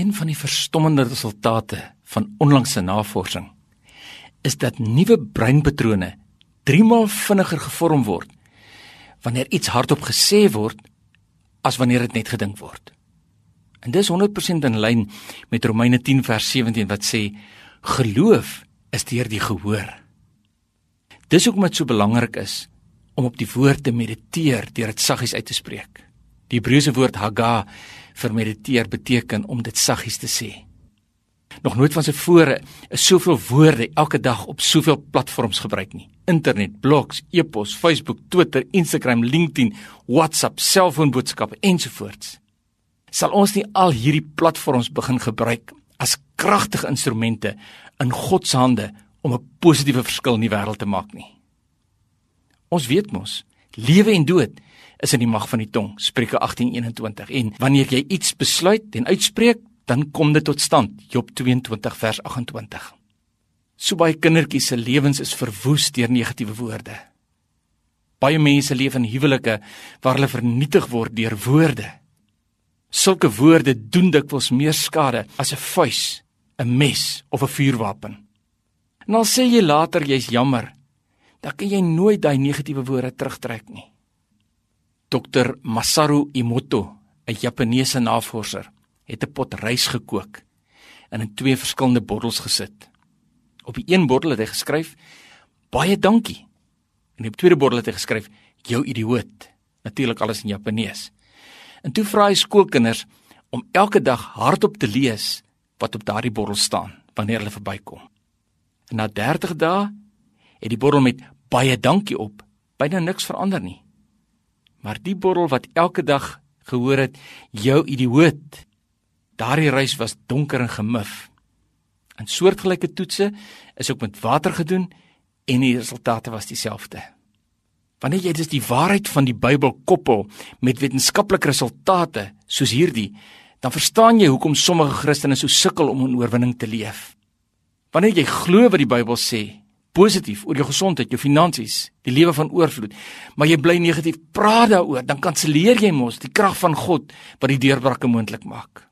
Een van die verstommende resultate van onlangse navorsing is dat nuwe breinpatrone 3 maal vinniger gevorm word wanneer iets hardop gesê word as wanneer dit net gedink word. En dis 100% in lyn met Romeine 10 vers 17 wat sê geloof is deur die gehoor. Dis hoekom dit so belangrik is om op die woord te mediteer deur dit saggies uit te spreek. Die Hebreëse woord haga vir mediteer beteken om dit saggies te sê. Nog nooit van tevore is soveel woorde elke dag op soveel platforms gebruik nie. Internet, blogs, e-pos, Facebook, Twitter, Instagram, LinkedIn, WhatsApp, selfoonboodskappe ensovoorts. Sal ons nie al hierdie platforms begin gebruik as kragtige instrumente in God se hande om 'n positiewe verskil in die wêreld te maak nie? Ons weet mos, lewe en dood is in die mag van die tong, Spreuke 18:21. En wanneer jy iets besluit en uitspreek, dan kom dit tot stand. Job 22 vers 28. So baie kindertjies se lewens is verwoes deur negatiewe woorde. Baie mense leef in huwelike waar hulle vernietig word deur woorde. Sulke woorde doen dikwels meer skade as 'n vuis, 'n mes of 'n vuurwapen. En al sê jy later jy's jammer, dan kan jy nooit daai negatiewe woorde terugtrek nie. Dr Masaru Emoto, 'n Japannese navorser, het 'n pot rys gekook en in twee verskillende bottels gesit. Op die een bottel het hy geskryf: "Baie dankie." En op die tweede bottel het hy geskryf: "Jou idioot." Natuurlik alles in Japanees. En toe vra hy skoolkinders om elke dag hardop te lees wat op daardie bottel staan wanneer hulle verbykom. En na 30 dae het die bottel met baie dankie op byna niks verander nie. Maar die bottel wat elke dag gehoor het, jou idioot. Daardie reis was donker en gemif. En soortgelyke toetse is ook met water gedoen en die resultate was dieselfde. Wanneer jy dus die waarheid van die Bybel koppel met wetenskaplike resultate soos hierdie, dan verstaan jy hoekom sommige Christene so sukkel om 'n oorwinning te leef. Wanneer jy glo wat die Bybel sê, positief oor jou gesondheid, jou finansies, die lewe van oorvloed, maar jy bly negatief, praat daaroor, dan kanselleer jy mos die krag van God wat die deurbrake moontlik maak.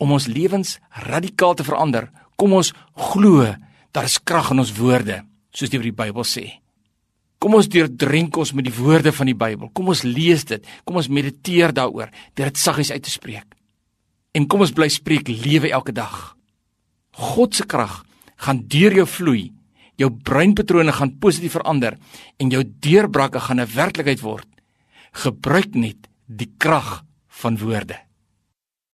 Om ons lewens radikaal te verander, kom ons glo daar is krag in ons woorde, soos die Bybel sê. Kom ons deurdrink ons met die woorde van die Bybel. Kom ons lees dit. Kom ons mediteer daaroor, deur dit saggies uit te spreek. En kom ons bly spreek lewe elke dag. God se krag gaan deur jou vloei jou breinpatrone gaan positief verander en jou deurbrake gaan 'n werklikheid word. Gebruik net die krag van woorde.